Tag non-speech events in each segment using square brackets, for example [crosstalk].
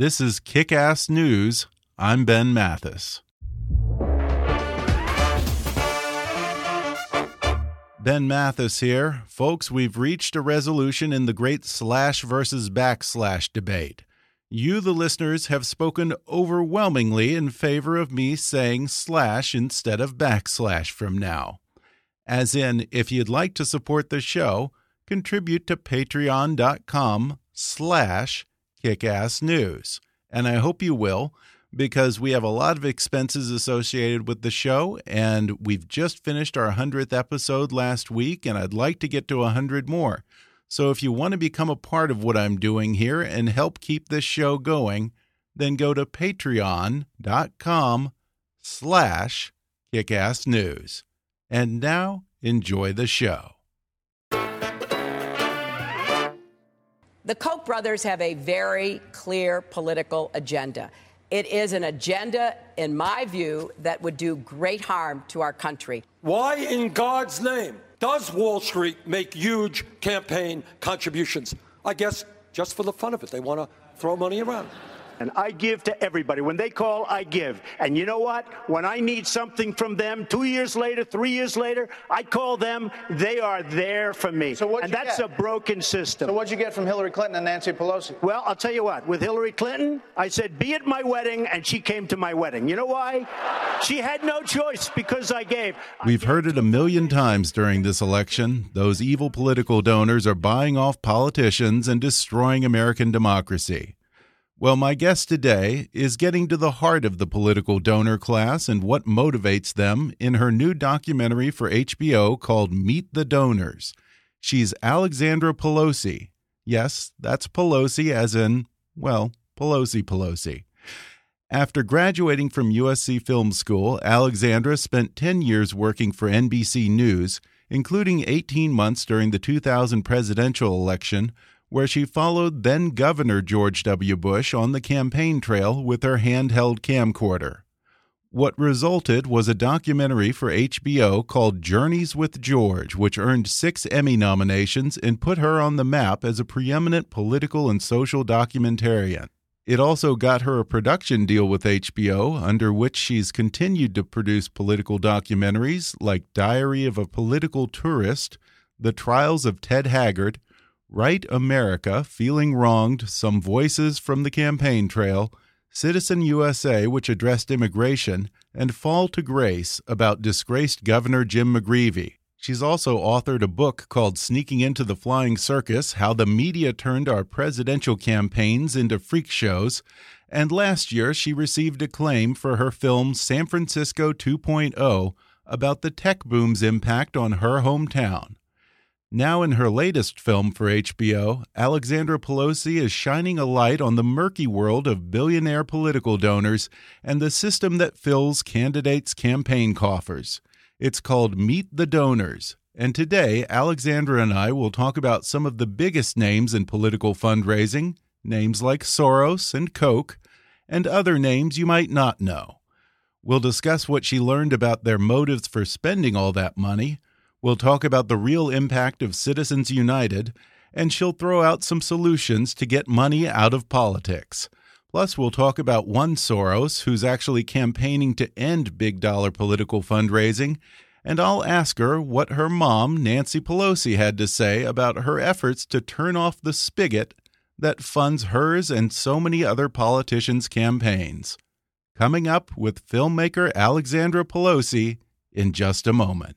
This is Kick Ass News. I'm Ben Mathis. Ben Mathis here. Folks, we've reached a resolution in the great slash versus backslash debate. You, the listeners, have spoken overwhelmingly in favor of me saying slash instead of backslash from now. As in, if you'd like to support the show, contribute to patreon.com slash kickassnews. And I hope you will, because we have a lot of expenses associated with the show, and we've just finished our 100th episode last week, and I'd like to get to 100 more. So if you want to become a part of what I'm doing here and help keep this show going, then go to patreon.com slash kickassnews. And now, enjoy the show. The Koch brothers have a very clear political agenda. It is an agenda, in my view, that would do great harm to our country. Why, in God's name, does Wall Street make huge campaign contributions? I guess just for the fun of it. They want to throw money around. And I give to everybody. When they call, I give. And you know what? When I need something from them, two years later, three years later, I call them. They are there for me. So what? And that's get? a broken system. So what'd you get from Hillary Clinton and Nancy Pelosi? Well, I'll tell you what. With Hillary Clinton, I said, "Be at my wedding," and she came to my wedding. You know why? She had no choice because I gave. We've heard it a million times during this election. Those evil political donors are buying off politicians and destroying American democracy. Well, my guest today is getting to the heart of the political donor class and what motivates them in her new documentary for HBO called Meet the Donors. She's Alexandra Pelosi. Yes, that's Pelosi, as in, well, Pelosi Pelosi. After graduating from USC Film School, Alexandra spent 10 years working for NBC News, including 18 months during the 2000 presidential election where she followed then Governor George W. Bush on the campaign trail with her handheld camcorder. What resulted was a documentary for HBO called Journeys with George, which earned six Emmy nominations and put her on the map as a preeminent political and social documentarian. It also got her a production deal with HBO, under which she's continued to produce political documentaries like Diary of a Political Tourist, The Trials of Ted Haggard, Right America, Feeling Wronged, Some Voices from the Campaign Trail, Citizen USA, which addressed immigration, and Fall to Grace about disgraced Governor Jim McGreevey. She's also authored a book called Sneaking into the Flying Circus How the Media Turned Our Presidential Campaigns into Freak Shows. And last year, she received acclaim for her film San Francisco 2.0 about the tech boom's impact on her hometown. Now, in her latest film for HBO, Alexandra Pelosi is shining a light on the murky world of billionaire political donors and the system that fills candidates' campaign coffers. It's called Meet the Donors. And today, Alexandra and I will talk about some of the biggest names in political fundraising, names like Soros and Koch, and other names you might not know. We'll discuss what she learned about their motives for spending all that money We'll talk about the real impact of Citizens United, and she'll throw out some solutions to get money out of politics. Plus, we'll talk about one Soros who's actually campaigning to end big dollar political fundraising, and I'll ask her what her mom, Nancy Pelosi, had to say about her efforts to turn off the spigot that funds hers and so many other politicians' campaigns. Coming up with filmmaker Alexandra Pelosi in just a moment.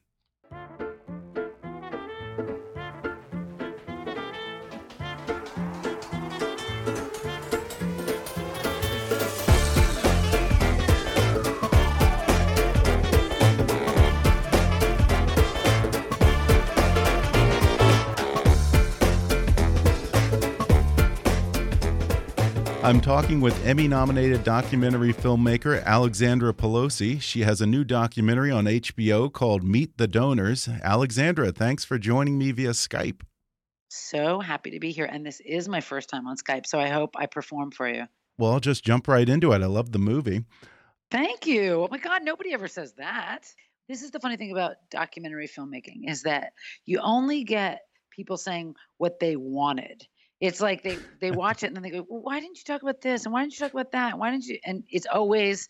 I'm talking with Emmy nominated documentary filmmaker Alexandra Pelosi. She has a new documentary on HBO called Meet the Donors. Alexandra, thanks for joining me via Skype. So happy to be here. And this is my first time on Skype, so I hope I perform for you. Well, I'll just jump right into it. I love the movie. Thank you. Oh my God, nobody ever says that. This is the funny thing about documentary filmmaking is that you only get people saying what they wanted it's like they they watch it and then they go, well, "Why didn't you talk about this? And why didn't you talk about that? Why didn't you?" And it's always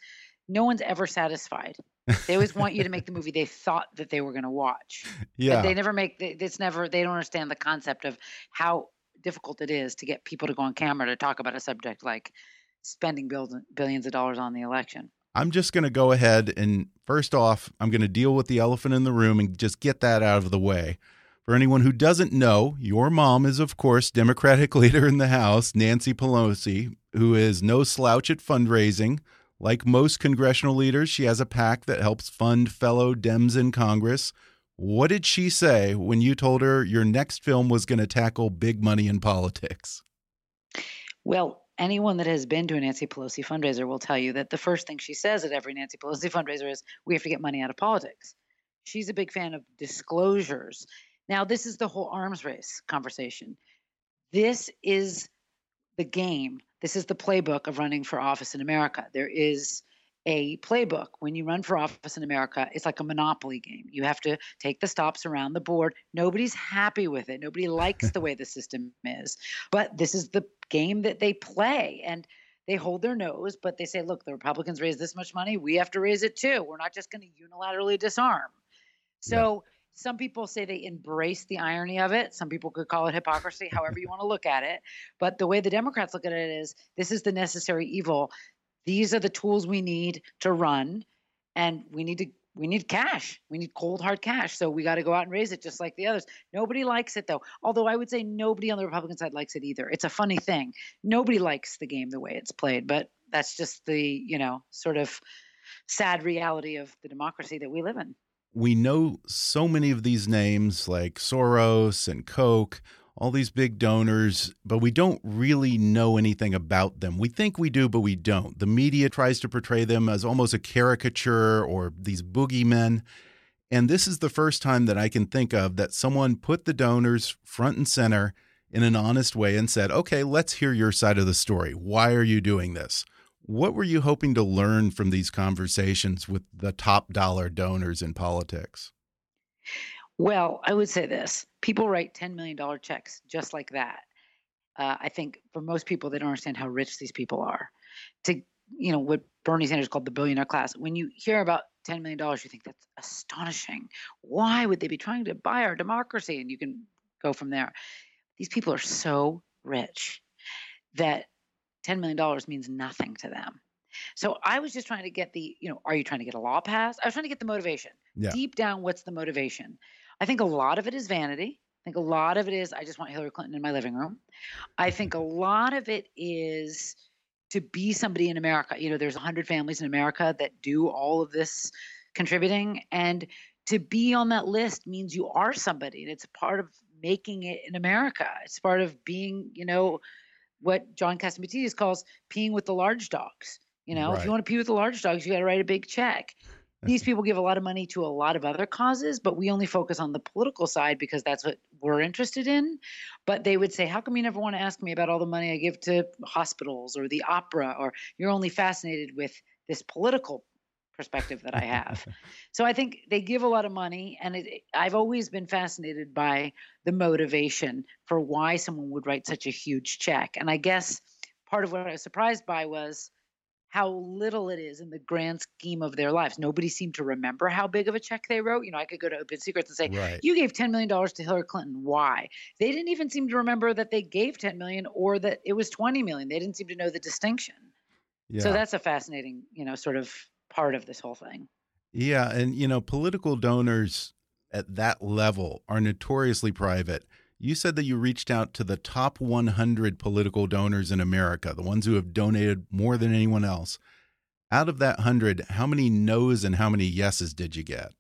no one's ever satisfied. They always want you to make the movie they thought that they were going to watch. Yeah, but they never make it's never. They don't understand the concept of how difficult it is to get people to go on camera to talk about a subject like spending billions of dollars on the election. I'm just going to go ahead and first off, I'm going to deal with the elephant in the room and just get that out of the way. For anyone who doesn't know, your mom is, of course, Democratic [laughs] leader in the House, Nancy Pelosi, who is no slouch at fundraising. Like most congressional leaders, she has a PAC that helps fund fellow Dems in Congress. What did she say when you told her your next film was going to tackle big money in politics? Well, anyone that has been to a Nancy Pelosi fundraiser will tell you that the first thing she says at every Nancy Pelosi [laughs] fundraiser is, We have to get money out of politics. She's a big fan of disclosures now, this is the whole arms race conversation. This is the game. This is the playbook of running for office in America. There is a playbook. When you run for office in America, it's like a monopoly game. You have to take the stops around the board. Nobody's happy with it. Nobody likes the [laughs] way the system is. But this is the game that they play. And they hold their nose, but they say, look, the Republicans raise this much money. We have to raise it too. We're not just going to unilaterally disarm. So some people say they embrace the irony of it. Some people could call it hypocrisy, however you want to look at it. But the way the Democrats look at it is this is the necessary evil. These are the tools we need to run, and we need to we need cash. We need cold hard cash. So we got to go out and raise it just like the others. Nobody likes it though. Although I would say nobody on the Republican side likes it either. It's a funny thing. Nobody likes the game the way it's played, but that's just the, you know, sort of sad reality of the democracy that we live in we know so many of these names like Soros and Koch, all these big donors, but we don't really know anything about them. We think we do, but we don't. The media tries to portray them as almost a caricature or these boogeymen. And this is the first time that I can think of that someone put the donors front and center in an honest way and said, okay, let's hear your side of the story. Why are you doing this? What were you hoping to learn from these conversations with the top dollar donors in politics? Well, I would say this people write $10 million checks just like that. Uh, I think for most people, they don't understand how rich these people are. To, you know, what Bernie Sanders called the billionaire class. When you hear about $10 million, you think that's astonishing. Why would they be trying to buy our democracy? And you can go from there. These people are so rich that $10 million means nothing to them. So I was just trying to get the, you know, are you trying to get a law passed? I was trying to get the motivation. Yeah. Deep down, what's the motivation? I think a lot of it is vanity. I think a lot of it is I just want Hillary Clinton in my living room. I think a lot of it is to be somebody in America. You know, there's 100 families in America that do all of this contributing. And to be on that list means you are somebody. And it's part of making it in America. It's part of being, you know, what John Catsimatidis calls peeing with the large dogs. You know, right. if you want to pee with the large dogs, you got to write a big check. These [laughs] people give a lot of money to a lot of other causes, but we only focus on the political side because that's what we're interested in. But they would say, How come you never want to ask me about all the money I give to hospitals or the opera? Or you're only fascinated with this political perspective that I have. [laughs] so I think they give a lot of money, and it, I've always been fascinated by the motivation for why someone would write such a huge check. And I guess part of what I was surprised by was how little it is in the grand scheme of their lives. Nobody seemed to remember how big of a check they wrote. You know, I could go to Open Secrets and say, Right. "You gave ten million dollars to Hillary Clinton. Why?" They didn't even seem to remember that they gave ten million or that it was twenty million. They didn't seem to know the distinction. Yeah. So that's a fascinating, you know, sort of part of this whole thing. Yeah, and you know, political donors at that level are notoriously private. You said that you reached out to the top 100 political donors in America, the ones who have donated more than anyone else. Out of that 100, how many no's and how many yeses did you get?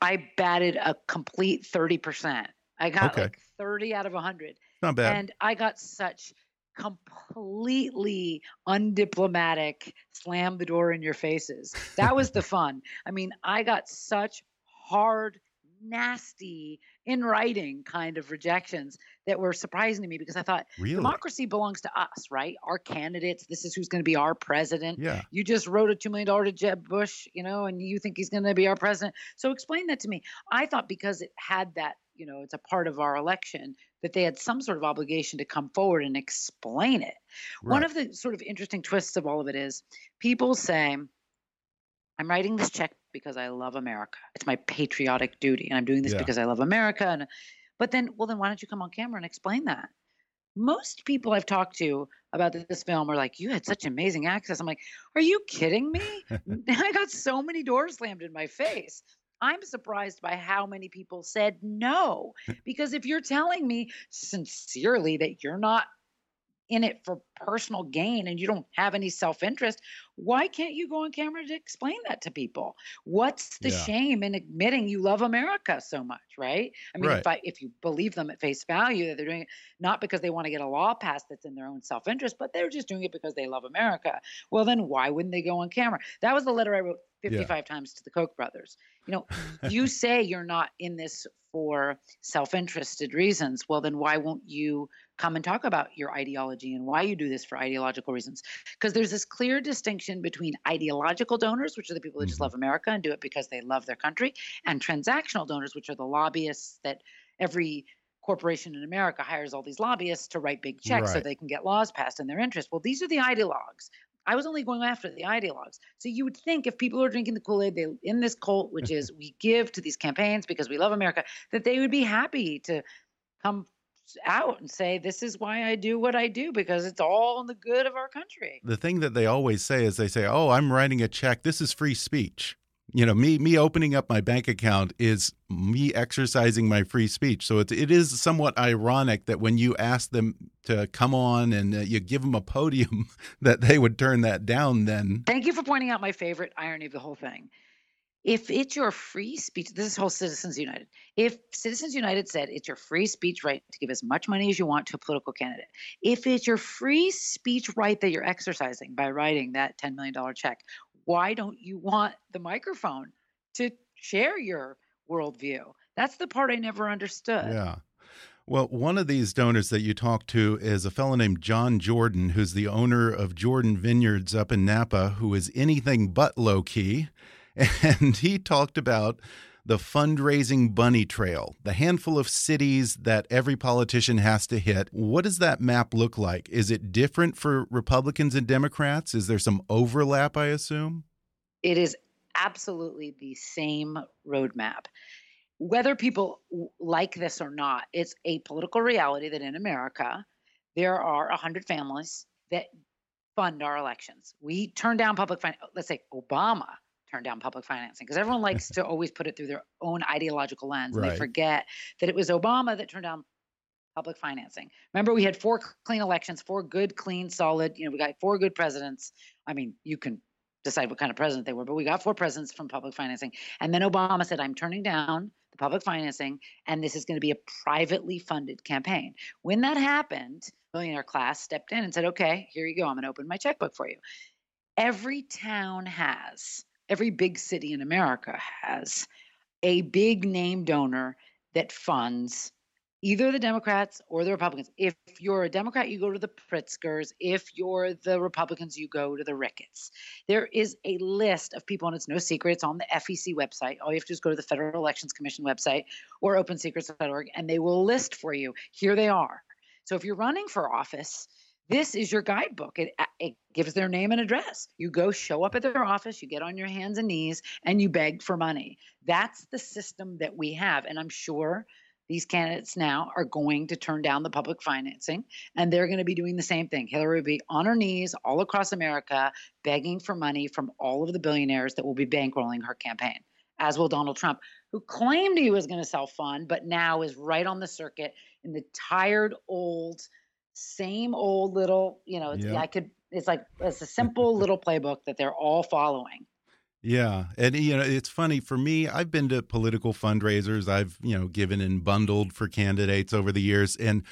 I batted a complete 30%. I got Okay. like 30 out of 100. Not bad. And I got such completely undiplomatic slam the door in your faces. That was the fun. I mean, I got such hard, nasty, in writing kind of rejections that were surprising to me because I thought Really? democracy belongs to us, right? Our candidates, this is who's going to be our president. Yeah. You just wrote a $2 million to Jeb Bush, you know, and you think he's going to be our president. So explain that to me. I thought because it had that, you know, it's a part of our election, that they had some sort of obligation to come forward and explain it. One of the sort of interesting twists of all of it is people say, I'm writing this check because I love America. It's my patriotic duty. And I'm doing this Yeah. because I love America. And but then, well, then why don't you come on camera and explain that? Most people I've talked to about this film are like, you had such amazing access. I'm like, are you kidding me? [laughs] [laughs] I got so many doors slammed in my face. I'm surprised by how many people said no. [laughs] Because if you're telling me sincerely that you're not in it for personal gain and you don't have any self interest, why can't you go on camera to explain that to people? What's the Yeah. shame in admitting you love America so much, right? I mean, if I if you believe them at face value that they're doing it not because they want to get a law passed that's in their own self interest, but they're just doing it because they love America, well then why wouldn't they go on camera? That was the letter I wrote 55 times to the Koch brothers. You know, [laughs] you say you're not in this for self-interested reasons. Well, then why won't you come and talk about your ideology and why you do this for ideological reasons? Because there's this clear distinction between ideological donors, which are the people that just Mhm. love America and do it because they love their country, and transactional donors, which are the lobbyists that every corporation in America hires all these lobbyists to write big checks so they can get laws passed in their interest. Well, these are the ideologues. I was only going after the ideologues. So you would think if people are drinking the Kool-Aid, they in this cult, which is [laughs] we give to these campaigns because we love America, that they would be happy to come out and say, "This is why I do what I do because it's all in the good of our country." the thing that they always say is they say, "Oh, I'm writing a check. This is free speech." You know, me me opening up my bank account is me exercising my free speech. So it, it is somewhat ironic that when you ask them to come on and uh, you give them a podium, [laughs] that they would turn that down. Then Thank you for pointing out my favorite irony of the whole thing. If it's your free speech, this is whole Citizens United. If Citizens United said it's your free speech right to give as much money as you want to a political candidate, if it's your free speech right that you're exercising by writing that $10 million check, why don't you want the microphone to share your worldview? That's the part I never understood. Yeah. Well, one of these donors that you talked to is a fellow named John Jordan, who's the owner of Jordan Vineyards up in Napa, who is anything but low key. And he talked about the fundraising bunny trail, the handful of cities that every politician has to hit. What does that map look like? Is it different for Republicans and Democrats? Is there some overlap, I assume? it is absolutely the same roadmap. Whether people like this or not, it's a political reality that in America, there are 100 families that fund our elections. We turn down public finance. Let's say Obama turned down public financing because everyone likes to always put it through their own ideological lens. And they forget that it was Obama that turned down public financing. Remember, we had four clean elections, four good, clean, solid. You know, we got four good presidents. I mean, you can decide what kind of president they were, but we got four presidents from public financing. And then Obama said, I'm turning down the public financing, and this is going to be a privately funded campaign. When that happened, billionaire class stepped in and said, Okay, here you go. I'm going to open my checkbook for you. Every town has, every big city in America has a big name donor that funds either the Democrats or the Republicans. If you're a Democrat, you go to the Pritzkers. If you're the Republicans, you go to the Ricketts. There is a list of people, and it's no secret. It's on the FEC website. All you have to do is go to the Federal Elections Commission website or opensecrets.org, and they will list for you. Here they are. So if you're running for office, this is your guidebook. It, it gives their name and address. You go show up at their office, you get on your hands and knees, and you beg for money. That's the system that we have. And I'm sure these candidates now are going to turn down the public financing and they're going to be doing the same thing. Hillary will be on her knees all across America begging for money from all of the billionaires that will be bankrolling her campaign, as will Donald Trump, who claimed he was going to self fund, but now is right on the circuit in the tired old same old little, you know. I could, it's like, it's a [laughs] simple little playbook that they're all following. Yeah, and you know it's funny for me. I've been to political fundraisers. I've you know given and bundled for candidates over the years, and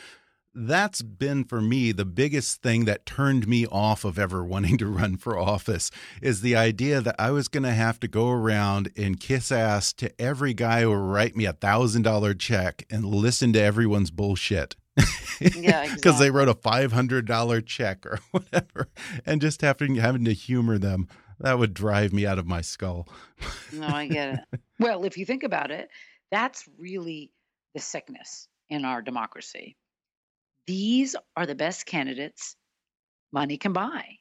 that's been for me the biggest thing that turned me off of ever [laughs] wanting to run for office is the idea that I was going to have to go around and kiss ass to every guy who would write me a thousand dollar check and listen to everyone's bullshit [laughs] yeah, [laughs] because exactly. they wrote a five hundred dollar check or [laughs] whatever, and just having having to humor them that would drive me out of my skull. no, I get it. Well, if you think about it, that's really the sickness in our democracy. These are the best candidates money can buy.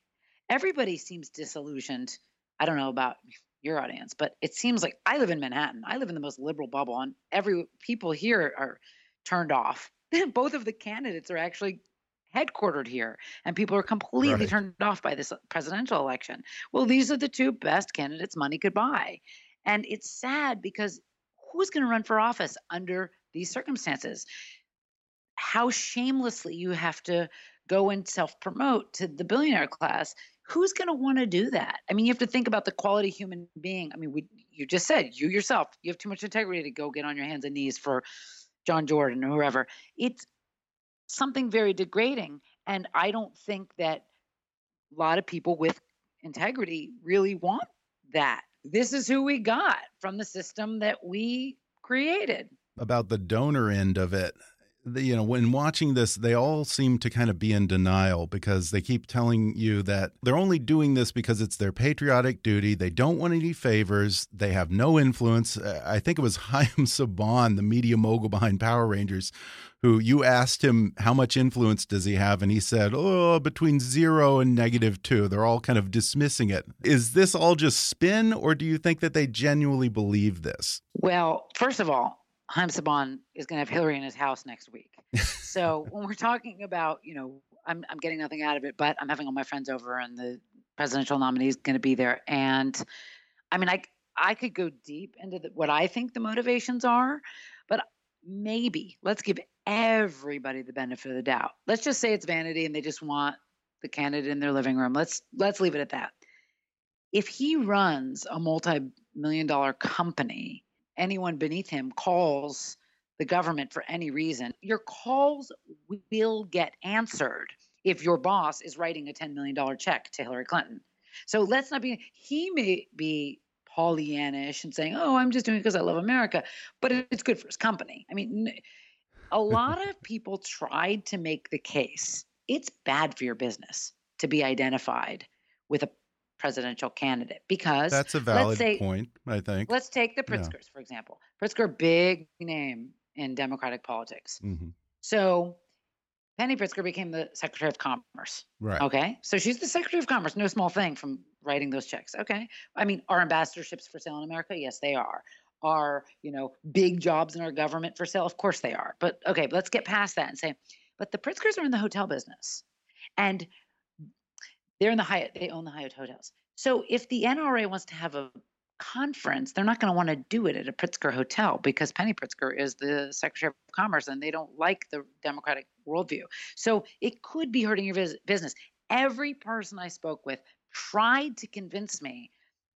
Everybody seems disillusioned. I don't know about your audience, but it seems like I live in Manhattan. I live in the most liberal bubble, and every people here are turned off [laughs] both of the candidates are actually headquartered here and people are completely right. turned off by this presidential election. Well, these are the two best candidates money could buy. And it's sad because who's going to run for office under these circumstances? How shamelessly you have to go and self promote to the billionaire class. Who's going to want to do that? I mean, you have to think about the quality human being. I mean, we, you just said you yourself, you have too much integrity to go get on your hands and knees for John Jordan or whoever. It's something very degrading. And I don't think that a lot of people with integrity really want that. This is who we got from the system that we created. About the donor end of it, you know, when watching this, they all seem to kind of be in denial because they keep telling you that they're only doing this because it's their patriotic duty. They don't want any favors. They have no influence. Uh, I think it was [laughs] Haim Saban, the media mogul behind Power Rangers, who you asked him how much influence does he have, and he said, "Oh, between zero and negative two. They're all kind of dismissing it. Is this all just spin, or do you think that they genuinely believe this? Well, first of all, Haim Saban is going to have Hillary in his house next week. so when we're talking about, you know, I'm I'm getting nothing out of it, but I'm having all my friends over, and the presidential nominee is going to be there. And I mean, I I could go deep into the, what I think the motivations are, but maybe let's give everybody the benefit of the doubt. Let's just say it's vanity, and they just want the candidate in their living room. Let's let's leave it at that. If he runs a multi-million dollar company anyone beneath him calls the government for any reason, your calls will get answered if your boss is writing a $10 million check to Hillary Clinton. So let's not be, he may be Pollyannish and saying, oh, I'm just doing it because I love America, but it's good for his company. I mean, a [laughs] lot of people tried to make the case it's bad for your business to be identified with a presidential candidate because that's a valid say, point. I think. Let's take the Pritzkers yeah. for example. Pritzker, big name in Democratic politics. Mm-hmm. So Penny Pritzker became the Secretary of Commerce. Right. Okay. So she's the Secretary of Commerce. No small thing from writing those checks. Okay. I mean, are ambassadorships for sale in America? Yes, they are. Are, you know, big jobs in our government for sale? Of course they are. But okay, let's get past that and say, but the Pritzkers are in the hotel business. And they're in the Hyatt, they own the Hyatt hotels. So if the NRA wants to have a conference, they're not going to want to do it at a Pritzker hotel because Penny Pritzker is the Secretary of Commerce and they don't like the Democratic worldview. So it could be hurting your business. Every person I spoke with tried to convince me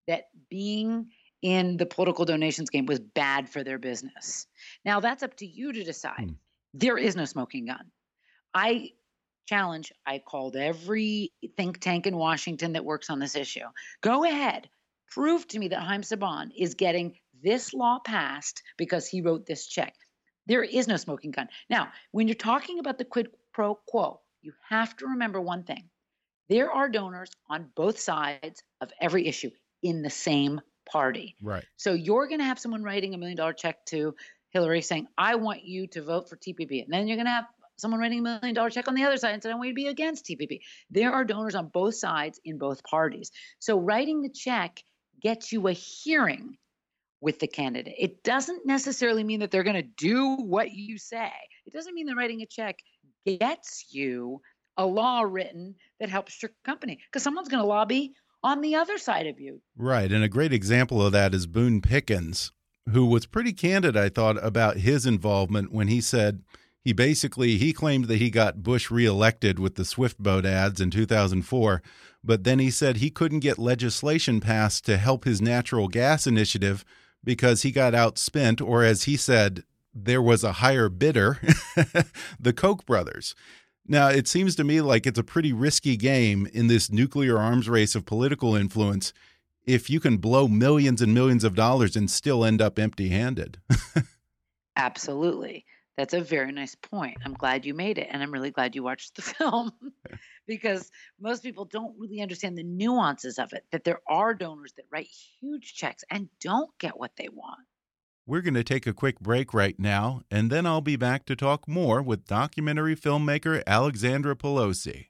that being in the political donations game was bad for their business. Now that's up to you to decide. Hmm. There is no smoking gun. I challenge. I called every think tank in Washington that works on this issue. Go ahead, prove to me that Haim Saban is getting this law passed because he wrote this check. There is no smoking gun. Now, when you're talking about the quid pro quo, you have to remember one thing. There are donors on both sides of every issue in the same party. Right. So you're going to have someone writing a million dollar check to Hillary saying, I want you to vote for TPP. And then you're going to have someone writing a million dollar check on the other side and said, I want to be against TPP. There are donors on both sides in both parties. So writing the check gets you a hearing with the candidate. It doesn't necessarily mean that they're going to do what you say. It doesn't mean that writing a check gets you a law written that helps your company because someone's going to lobby on the other side of you. Right. And a great example of that is Boone Pickens, who was pretty candid, I thought, about his involvement when he said he basically he claimed that he got Bush reelected with the Swift boat ads in 2004, but then he said he couldn't get legislation passed to help his natural gas initiative because he got outspent, or as he said, there was a higher bidder, [laughs] the Koch brothers. Now, it seems to me like it's a pretty risky game in this nuclear arms race of political influence if you can blow millions and millions of dollars and still end up empty handed. [laughs] Absolutely. That's a very nice point. I'm glad you made it. And I'm really glad you watched the [laughs] film [laughs] because most people don't really understand the nuances of it, that there are donors that write huge checks and don't get what they want. We're going to take a quick break right now, and then I'll be back to talk more with documentary filmmaker Alexandra Pelosi.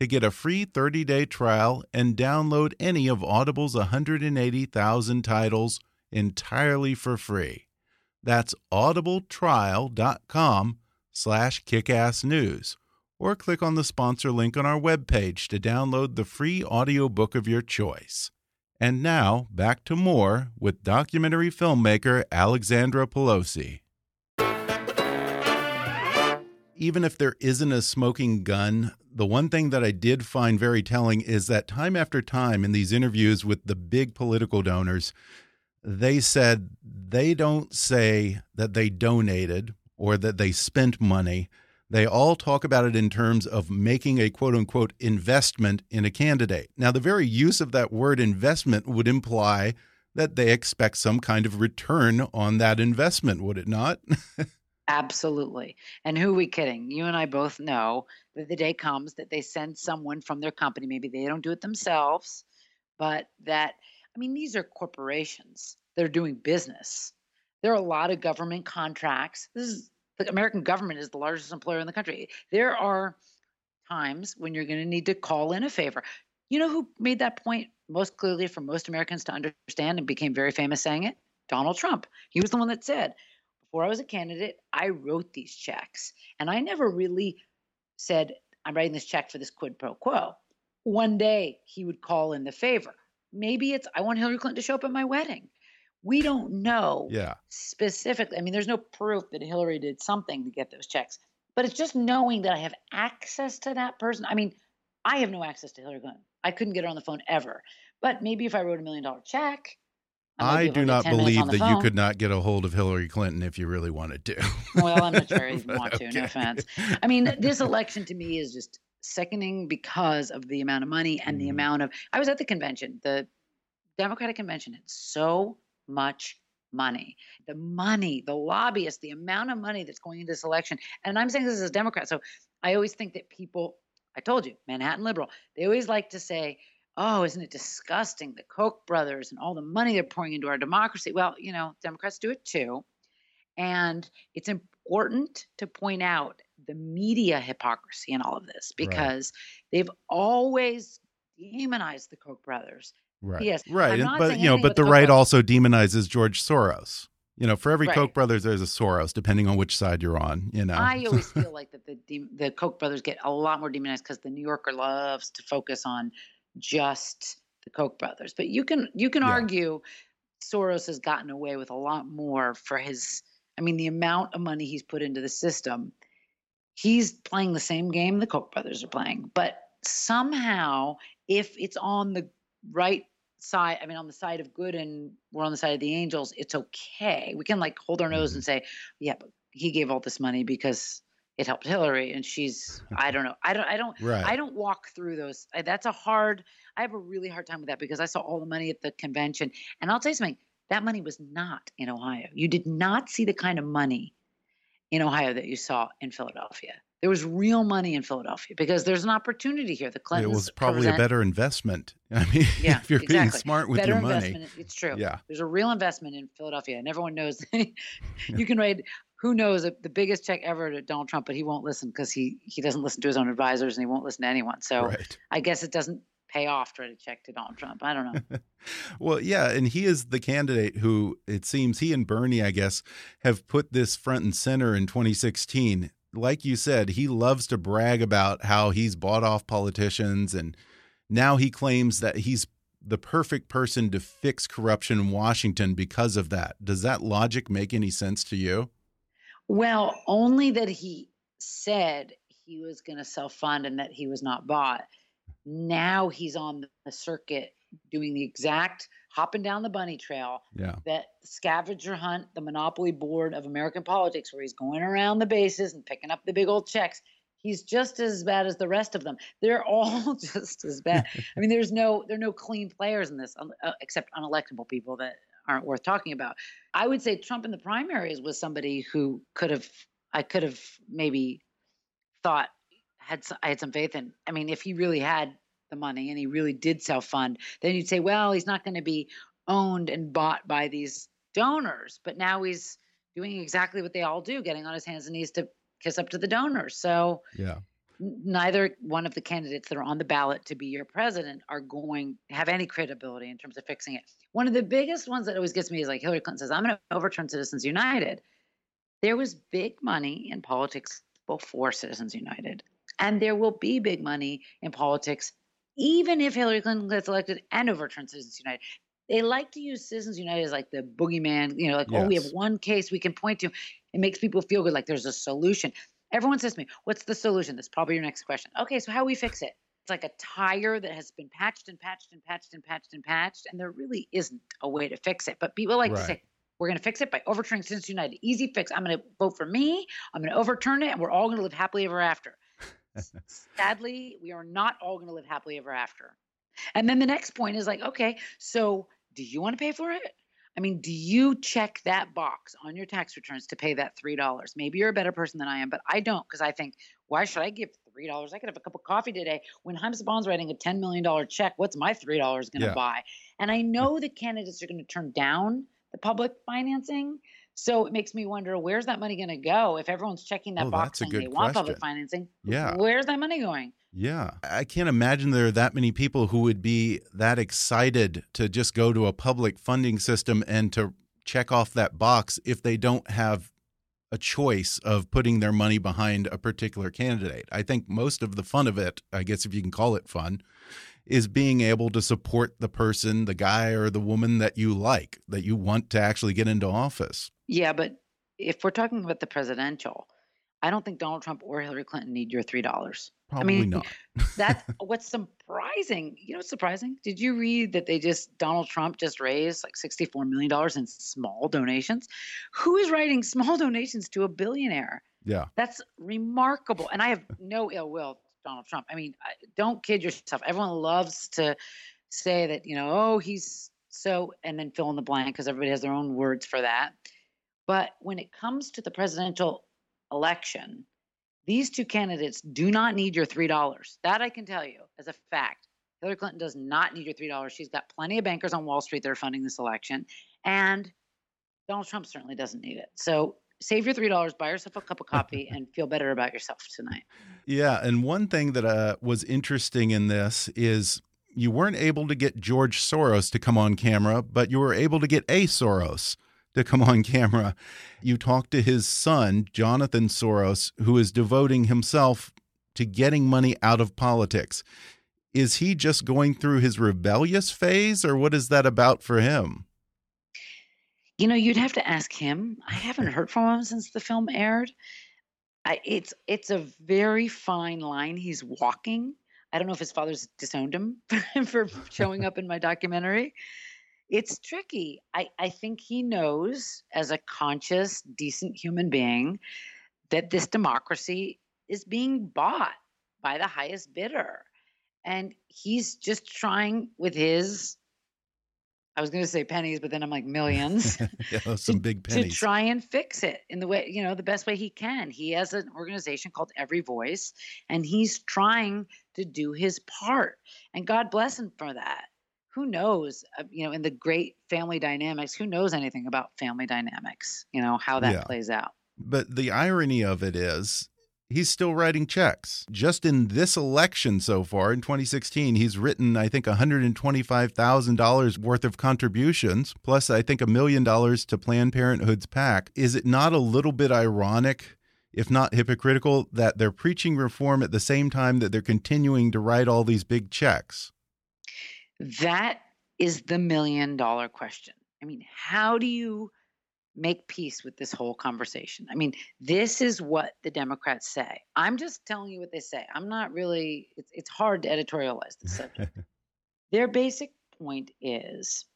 to get a free 30-day trial and download any of Audible's 180,000 titles entirely for free. That's audibletrial.com slash kickassnews or click on the sponsor link on our webpage to download the free audiobook of your choice. And now, back to more with documentary filmmaker Alexandra Pelosi. Even if there isn't a smoking gun, the one thing that I did find very telling is that time after time in these interviews with the big political donors, they said they don't say that they donated or that they spent money they all talk about it in terms of making a quote unquote investment in a candidate. Now, the very use of that word investment would imply that they expect some kind of return on that investment, would it not? [laughs] Absolutely. And who are we kidding? You and I both know that the day comes that they send someone from their company, maybe they don't do it themselves, but that, I mean, these are corporations. that are doing business. There are a lot of government contracts. This is the American government is the largest employer in the country. There are times when you're going to need to call in a favor. You know who made that point most clearly for most Americans to understand and became very famous saying it? Donald Trump. He was the one that said, before I was a candidate, I wrote these checks. And I never really said, I'm writing this check for this quid pro quo. One day he would call in the favor. Maybe it's, I want Hillary Clinton to show up at my wedding we don't know yeah. specifically. I mean, there's no proof that Hillary did something to get those checks, but it's just knowing that I have access to that person. I mean, I have no access to Hillary Clinton. I couldn't get her on the phone ever. But maybe if I wrote a million dollar check, I, I do not believe that phone. you could not get a hold of Hillary Clinton if you really wanted to. well, I'm not sure you [laughs] want to. Okay. No offense. I mean, [laughs] this election to me is just sickening because of the amount of money and mm. the mm-hmm. amount of. I was at the convention, the Democratic convention. It's so much money. The money, the lobbyists, the amount of money that's going into this election. And I'm saying this as a Democrat. So I always think that people, I told you, Manhattan liberal, they always like to say, oh, isn't it disgusting? The Koch brothers and all the money they're pouring into our democracy. Well, you know, Democrats do it too. And it's important to point out the media hypocrisy in all of this because right. they've always demonized the Koch brothers Right. Yes. Right. but you know, but the right also demonizes George Soros. You know, for every right. Koch brothers, there's a Soros, depending on which side you're on. You know, I always [laughs] feel like that the the Koch brothers get a lot more demonized because the New Yorker loves to focus on just the Koch brothers. But you can you can yeah. argue Soros has gotten away with a lot more for his. I mean, the amount of money he's put into the system, he's playing the same game the Koch brothers are playing. But somehow, if it's on the right side, I mean, on the side of good and we're on the side of the angels, it's okay. We can like hold our nose and Mm-hmm. say, yeah, but he gave all this money because it helped Hillary and she's, I don't know. I don't, I don't, [laughs] Right. I don't walk through those. That's a hard, I have a really hard time with that because I saw all the money at the convention. And I'll tell you something, that money was not in Ohio. You did not see the kind of money in Ohio that you saw in Philadelphia. There was real money in Philadelphia because there's an opportunity here. The it was probably present- a better investment. [laughs] I mean, yeah, if you're being smart with Better your money. investment. It's true. Yeah. There's a real investment in Philadelphia, and everyone knows. [laughs] you can write who knows the biggest check ever to Donald Trump, but he won't listen because he he doesn't listen to his own advisors and he won't listen to anyone. So Right. I guess it doesn't pay off to write a check to Donald Trump. I don't know. [laughs] Well, yeah, and he is the candidate who it seems he and Bernie, I guess, have put this front and center in 2016. Like you said, he loves to brag about how he's bought off politicians, and now he claims that he's the perfect person to fix corruption in Washington because of that. Does that logic make any sense to you? Well, only that he said he was going to self fund and that he was not bought. Now he's on the circuit doing the exact hopping down the bunny trail Yeah. that scavenger hunt, the monopoly board of American politics, where he's going around the bases and picking up the big old checks. He's just as bad as the rest of them. They're all [laughs] just as bad. [laughs] I mean, there's no there are no clean players in this, uh, except unelectable people that aren't worth talking about. I would say Trump in the primaries was somebody who could have I could have maybe thought had I had some faith in. I mean, if he really had the money and he really did self fund, then you'd say, well, he's not going to be owned and bought by these donors. But now he's doing exactly what they all do, getting on his hands and knees to kiss up to the donors. So Yeah. Neither one of the candidates that are on the ballot to be your president are going have any credibility in terms of fixing it. One of the biggest ones that always gets me is like Hillary Clinton says, I'm going to overturn Citizens United. There was big money in politics before Citizens United, and there will be big money in politics even if Hillary Clinton gets elected and overturns Citizens United. They like to use Citizens United as like the boogeyman, you know, like, oh, we have one case we can point to. It makes people feel good, like there's a solution. Everyone says to me, What's the solution? That's probably your next question. Okay, so how we fix it? It's like a tire that has been patched and patched and patched and patched and patched, and there really isn't a way to fix it. But people like to say, We're going to fix it by overturning Citizens United. Easy fix. I'm going to vote for me. I'm going to overturn it, and we're all going to live happily ever after. [laughs] Sadly, we are not all going to live happily ever after. And then the next point is like, okay, so do you want to pay for it? I mean, do you check that box on your tax returns to pay that $3? Maybe you're a better person than I am, but I don't because I think, why should I give $3? I could have a cup of coffee today. When James Bond's writing a $10 million check, what's my $3 going to Yeah. buy? And I know the candidates are going to turn down the public financing. So it makes me wonder where's that money going to go if everyone's checking that Oh, box that's a saying good they want public financing? Yeah. Where's that money going? Yeah. I can't imagine there are that many people who would be that excited to just go to a public funding system and to check off that box if they don't have a choice of putting their money behind a particular candidate. I think most of the fun of it, I guess if you can call it fun, is being able to support the person, the guy or the woman that you like, that you want to actually get into office. Yeah, but if we're talking about the presidential, I don't think Donald Trump or Hillary Clinton need your $3. Probably I mean, not. that's [laughs] what's surprising. You know, surprising. Did you read that they just Donald Trump just raised like sixty-four million dollars in small donations? Who is writing [laughs] small donations to a billionaire? Yeah, that's remarkable. And I have no ill will Donald Trump. I mean, don't kid yourself. Everyone loves to say that you know, oh, he's so, and then fill in the blank because everybody has their own words for that. But when it comes to the presidential election, these two candidates do not need your $3. That I can tell you as a fact. Hillary Clinton does not need your $3. She's got plenty of bankers on Wall Street that are funding this election. And Donald Trump certainly doesn't need it. So save your $3, buy yourself a cup of coffee, [laughs] and feel better about yourself tonight. Yeah, and one thing that uh, was interesting in this is you weren't able to get George Soros to come on camera, but you were able to get a Soros to come on camera. You talked to his son, Jonathan Soros, who is devoting himself to getting money out of politics. Is he just going through his rebellious phase, or what is that about for him? You know, you'd have to ask him. I haven't heard from him since the film aired. I, it's it's a very fine line he's walking. I don't know if his father's disowned him [laughs] for showing up in my documentary. It's tricky. I, I think he knows, as a conscious, decent human being, that this democracy is being bought by the highest bidder. And he's just trying with his I was going to say pennies, but then I'm like millions. [laughs] yeah, some to, big pennies. To try and fix it in the way, you know, the best way he can. He has an organization called Every Voice, and he's trying to do his part. And God bless him for that. Who knows, uh, you know, in the great family dynamics, who knows anything about family dynamics, you know, how that yeah. plays out. But the irony of it is, he's still writing checks. Just in this election so far, in 2016, he's written, I think, $125,000 worth of contributions, plus, I think, a million dollars to Planned Parenthood's PAC. Is it not a little bit ironic? If not hypocritical, that they're preaching reform at the same time that they're continuing to write all these big checks? That is the million dollar question. I mean, how do you make peace with this whole conversation. I mean, this is what the Democrats say. I'm just telling you what they say. I'm not really, it's, it's hard to editorialize the subject. [laughs] Their basic point is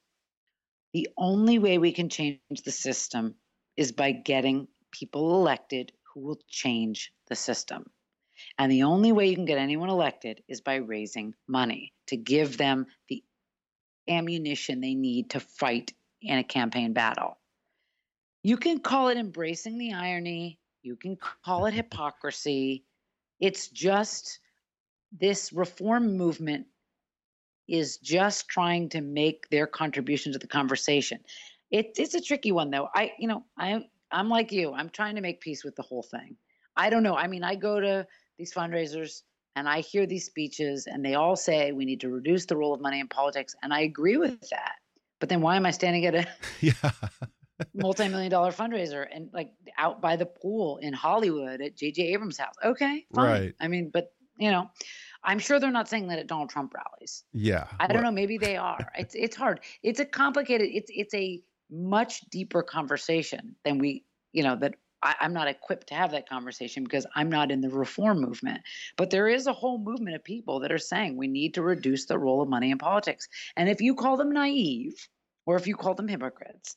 the only way we can change the system is by getting people elected who will change the system. And the only way you can get anyone elected is by raising money to give them the ammunition they need to fight in a campaign battle. You can call it embracing the irony, you can call it [laughs] hypocrisy. It's just this reform movement is just trying to make their contribution to the conversation. It, it's a tricky one though. I, you know, I I'm like you. I'm trying to make peace with the whole thing. I don't know. I mean, I go to these fundraisers and I hear these speeches and they all say we need to reduce the role of money in politics and I agree with that. But then why am I standing at a [laughs] yeah [laughs] multi-million dollar fundraiser and like out by the pool in Hollywood at JJ Abrams' house. Okay, fine. Right. I mean, but you know, I'm sure they're not saying that at Donald Trump rallies. Yeah. I don't know, maybe they are. [laughs] it's it's hard. It's a complicated it's it's a much deeper conversation than we, you know, that I, I'm not equipped to have that conversation because I'm not in the reform movement. But there is a whole movement of people that are saying we need to reduce the role of money in politics. And if you call them naive or if you call them hypocrites,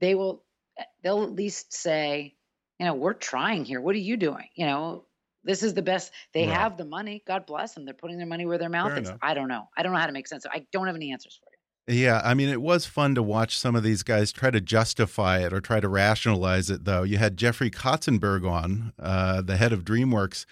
they will eh, they'll at least say, you know, we're trying here. What are you doing? You know, this is the best. They right. have the money. God bless them. They're putting their money where their mouth Fair is. Enough. I don't know. I don't know how to make sense. I don't have any answers for you. Yeah, I mean, it was fun to watch some of these guys try to justify it or try to rationalize it, though. You had Jeffrey Katzenberg on, uh, the head of DreamWorks,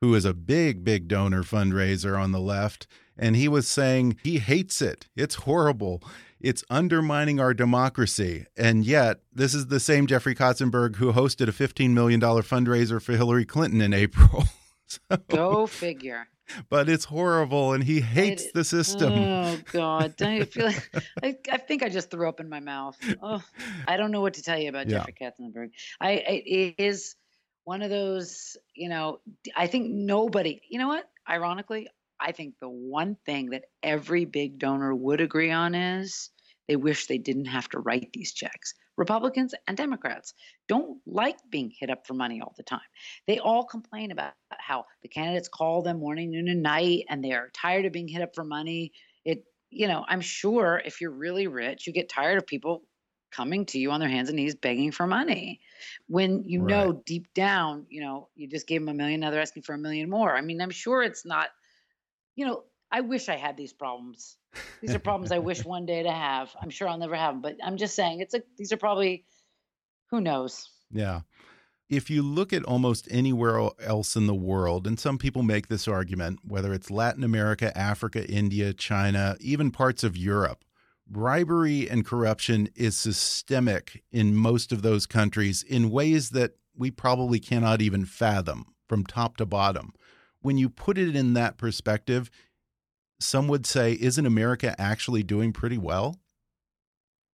who is a big, big donor fundraiser on the left. And he was saying he hates it. It's horrible. It's undermining our democracy. And yet, this is the same Jeffrey Katzenberg who hosted a $15 million fundraiser for Hillary Clinton in April. [laughs] [laughs] so, Go figure. But it's horrible, and he hates it, the system. Oh God! You feel? Like, [laughs] I, I think I just threw up in my mouth. Oh, I don't know what to tell you about yeah. Jeffrey Katzenberg. I it is one of those. You know, I think nobody. You know what? Ironically, I think the one thing that every big donor would agree on is they wish they didn't have to write these checks. Republicans and Democrats don't like being hit up for money all the time. They all complain about how the candidates call them morning, noon, and night, and they are tired of being hit up for money. It, you know, I'm sure if you're really rich, you get tired of people coming to you on their hands and knees begging for money when you right. know deep down you know you just gave them a million now they're asking for a million more i mean i'm sure it's not you know, I wish I had these problems. These are problems I wish [laughs] one day to have. I'm sure I'll never have them, but I'm just saying it's a these are probably who knows. Yeah. If you look at almost anywhere else in the world, and some people make this argument, whether it's Latin America, Africa, India, China, even parts of Europe, bribery and corruption is systemic in most of those countries in ways that we probably cannot even fathom from top to bottom when you put it in that perspective, some would say, isn't America actually doing pretty well?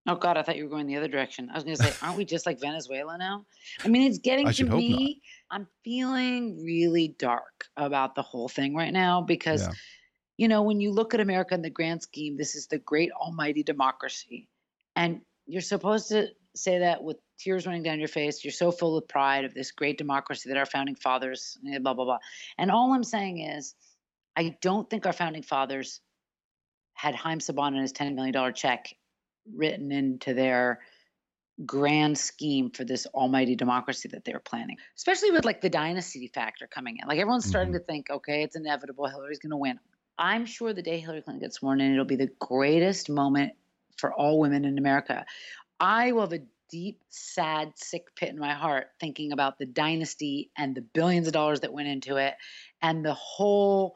Oh God, I thought you were going the other direction. I was going to say, aren't we just like Venezuela now? I mean, it's getting to me. I'm feeling really dark about the whole thing right now because, yeah. you know, when you look at America in the grand scheme, this is the great almighty democracy, and you're supposed to say that with tears running down your face. You're so full of pride of this great democracy that our founding fathers, eh, blah, blah, blah. And all I'm saying is, I don't think our founding fathers had Haim Saban and his $10 million check written into their grand scheme for this almighty democracy that they were planning, especially with like the dynasty factor coming in. Like everyone's starting mm-hmm. to think, okay, it's inevitable. Hillary's going to win. I'm sure the day Hillary Clinton gets sworn in, it'll be the greatest moment for all women in America. I will have a deep, sad, sick pit in my heart thinking about the dynasty and the billions of dollars that went into it and the whole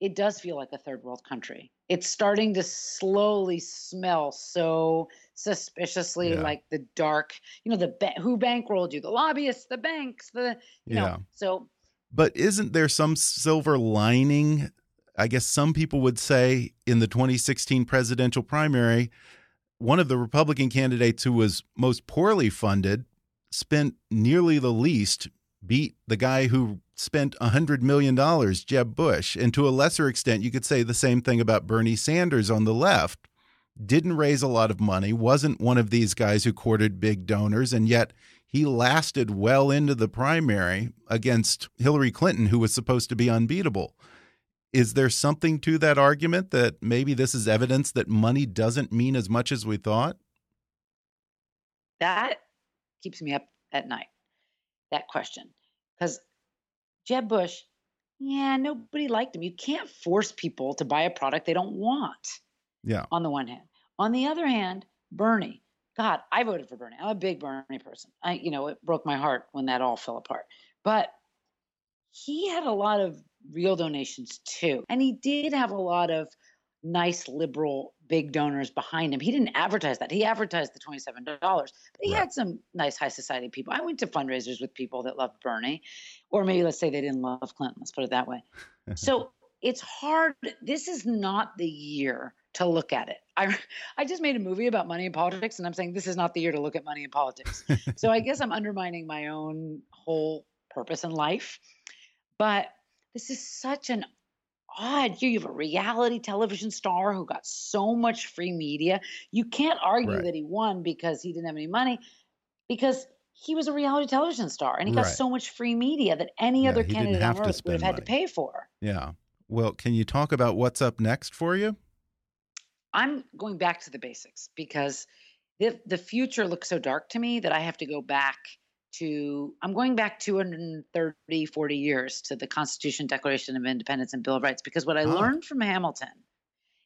it does feel like a third world country. It's starting to slowly smell so suspiciously yeah. like the dark, you know, the ba- who bankrolled you, the lobbyists, the banks, the you yeah. know. So, but isn't there some silver lining? I guess some people would say in the 2016 presidential primary, one of the Republican candidates who was most poorly funded spent nearly the least, beat the guy who spent $100 million, Jeb Bush. And to a lesser extent, you could say the same thing about Bernie Sanders on the left. Didn't raise a lot of money, wasn't one of these guys who courted big donors, and yet he lasted well into the primary against Hillary Clinton, who was supposed to be unbeatable. Is there something to that argument that maybe this is evidence that money doesn't mean as much as we thought? That keeps me up at night, that question. Because Jeb Bush, yeah, nobody liked him. You can't force people to buy a product they don't want. Yeah. On the one hand. On the other hand, Bernie. God, I voted for Bernie. I'm a big Bernie person. I, you know, it broke my heart when that all fell apart. But he had a lot of real donations too. And he did have a lot of nice liberal big donors behind him. He didn't advertise that. He advertised the $27, but he right. had some nice high society people. I went to fundraisers with people that loved Bernie, or maybe let's say they didn't love Clinton. Let's put it that way. [laughs] so it's hard. This is not the year to look at it. I I just made a movie about money and politics, and I'm saying this is not the year to look at money and politics. so I guess I'm undermining my own whole purpose in life. But this is such an odd. You have a reality television star who got so much free media. You can't argue right. that he won because he didn't have any money, because he was a reality television star and he got right. so much free media that any yeah, other candidate on earth would have had money. to pay for. Yeah. Well, can you talk about what's up next for you? I'm going back to the basics because the the future looks so dark to me that I have to go back to i'm going back 230 40 years to the constitution declaration of independence and bill of rights because what i oh. learned from hamilton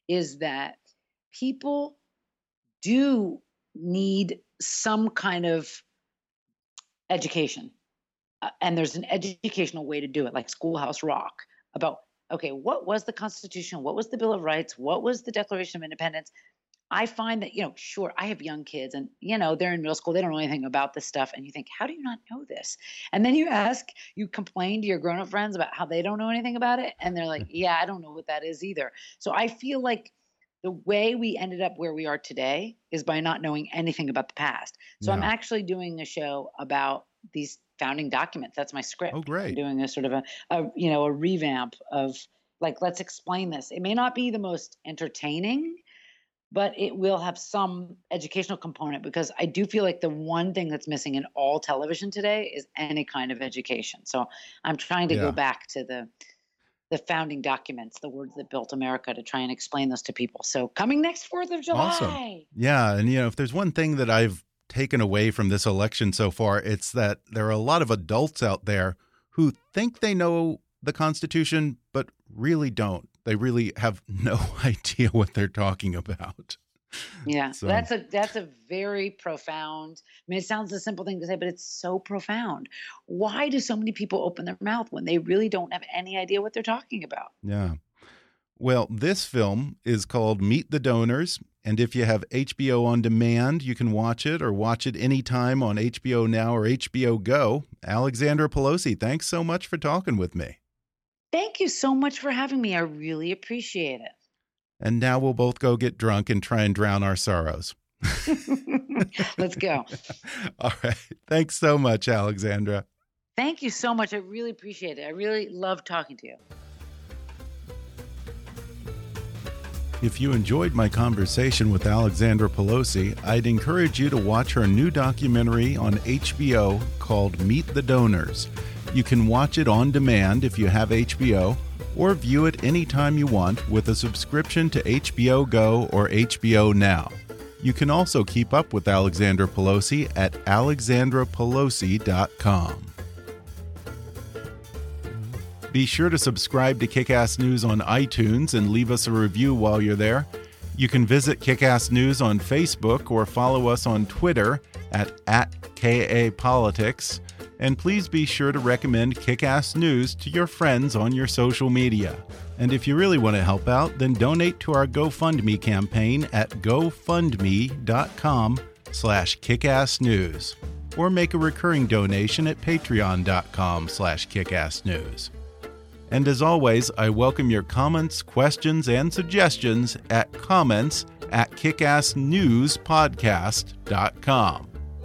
is that people do need some kind of education uh, and there's an educational way to do it like schoolhouse rock about okay what was the constitution? What was the bill of rights? What was the declaration of independence I find that, you know, sure, I have young kids and, you know, they're in middle school, they don't know anything about this stuff. And you think, how do you not know this? And then you ask, you complain to your grown up friends about how they don't know anything about it. And they're like, [laughs] yeah, I don't know what that is either. So I feel like the way we ended up where we are today is by not knowing anything about the past. So I'm actually doing a show about these founding documents. That's my script. Oh, great. I'm doing a sort of a, a you know, a revamp of like, let's explain this. It may not be the most entertaining but it will have some educational component because I do feel like the one thing that's missing in all television today is any kind of education. So I'm trying to yeah. go back to the the founding documents, the words that built America, to try and explain this to people. So coming next Fourth of July. Awesome. Yeah, and you know, if there's one thing that I've taken away from this election so far, it's that there are a lot of adults out there who think they know the Constitution, but really don't they really have [laughs] no [laughs] idea what they're talking about. Yeah, so. that's a that's a very profound. I mean, it sounds a simple thing to say, but it's so profound. Why do so many people open their mouth when they really don't have any idea what they're talking about? Yeah. Well, this film is called Meet the Donors, and if you have HBO on demand, you can watch it or watch it anytime on HBO Now or HBO Go. Alexandra Pelosi, thanks so much for talking with me. Thank you so much for having me. I really appreciate it. And now we'll both go get drunk and try and drown our sorrows. [laughs] Let's go. [laughs] All right. Thanks so much, Alexandra. Thank you so much. I really appreciate it. I really love talking to you. If you enjoyed my conversation with Alexandra Pelosi, I'd encourage you to watch her new documentary on HBO called Meet the Donors. You can watch it on demand if you have HBO, or view it anytime you want with a subscription to HBO Go or HBO Now. You can also keep up with Alexandra Pelosi at alexandrapelosi.com. Be sure to subscribe to Kickass News on iTunes and leave us a review while you're there. You can visit Kickass News on Facebook or follow us on Twitter at, at KAPolitics. And please be sure to recommend Kickass News to your friends on your social media. And if you really want to help out, then donate to our GoFundMe campaign at gofundme.com slash kickassnews or make a recurring donation at patreon.com slash kickassnews. And as always, I welcome your comments, questions, and suggestions at comments at kickassnewspodcast.com.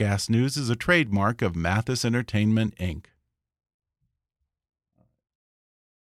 Ass News is a trademark of Mathis Entertainment, Inc.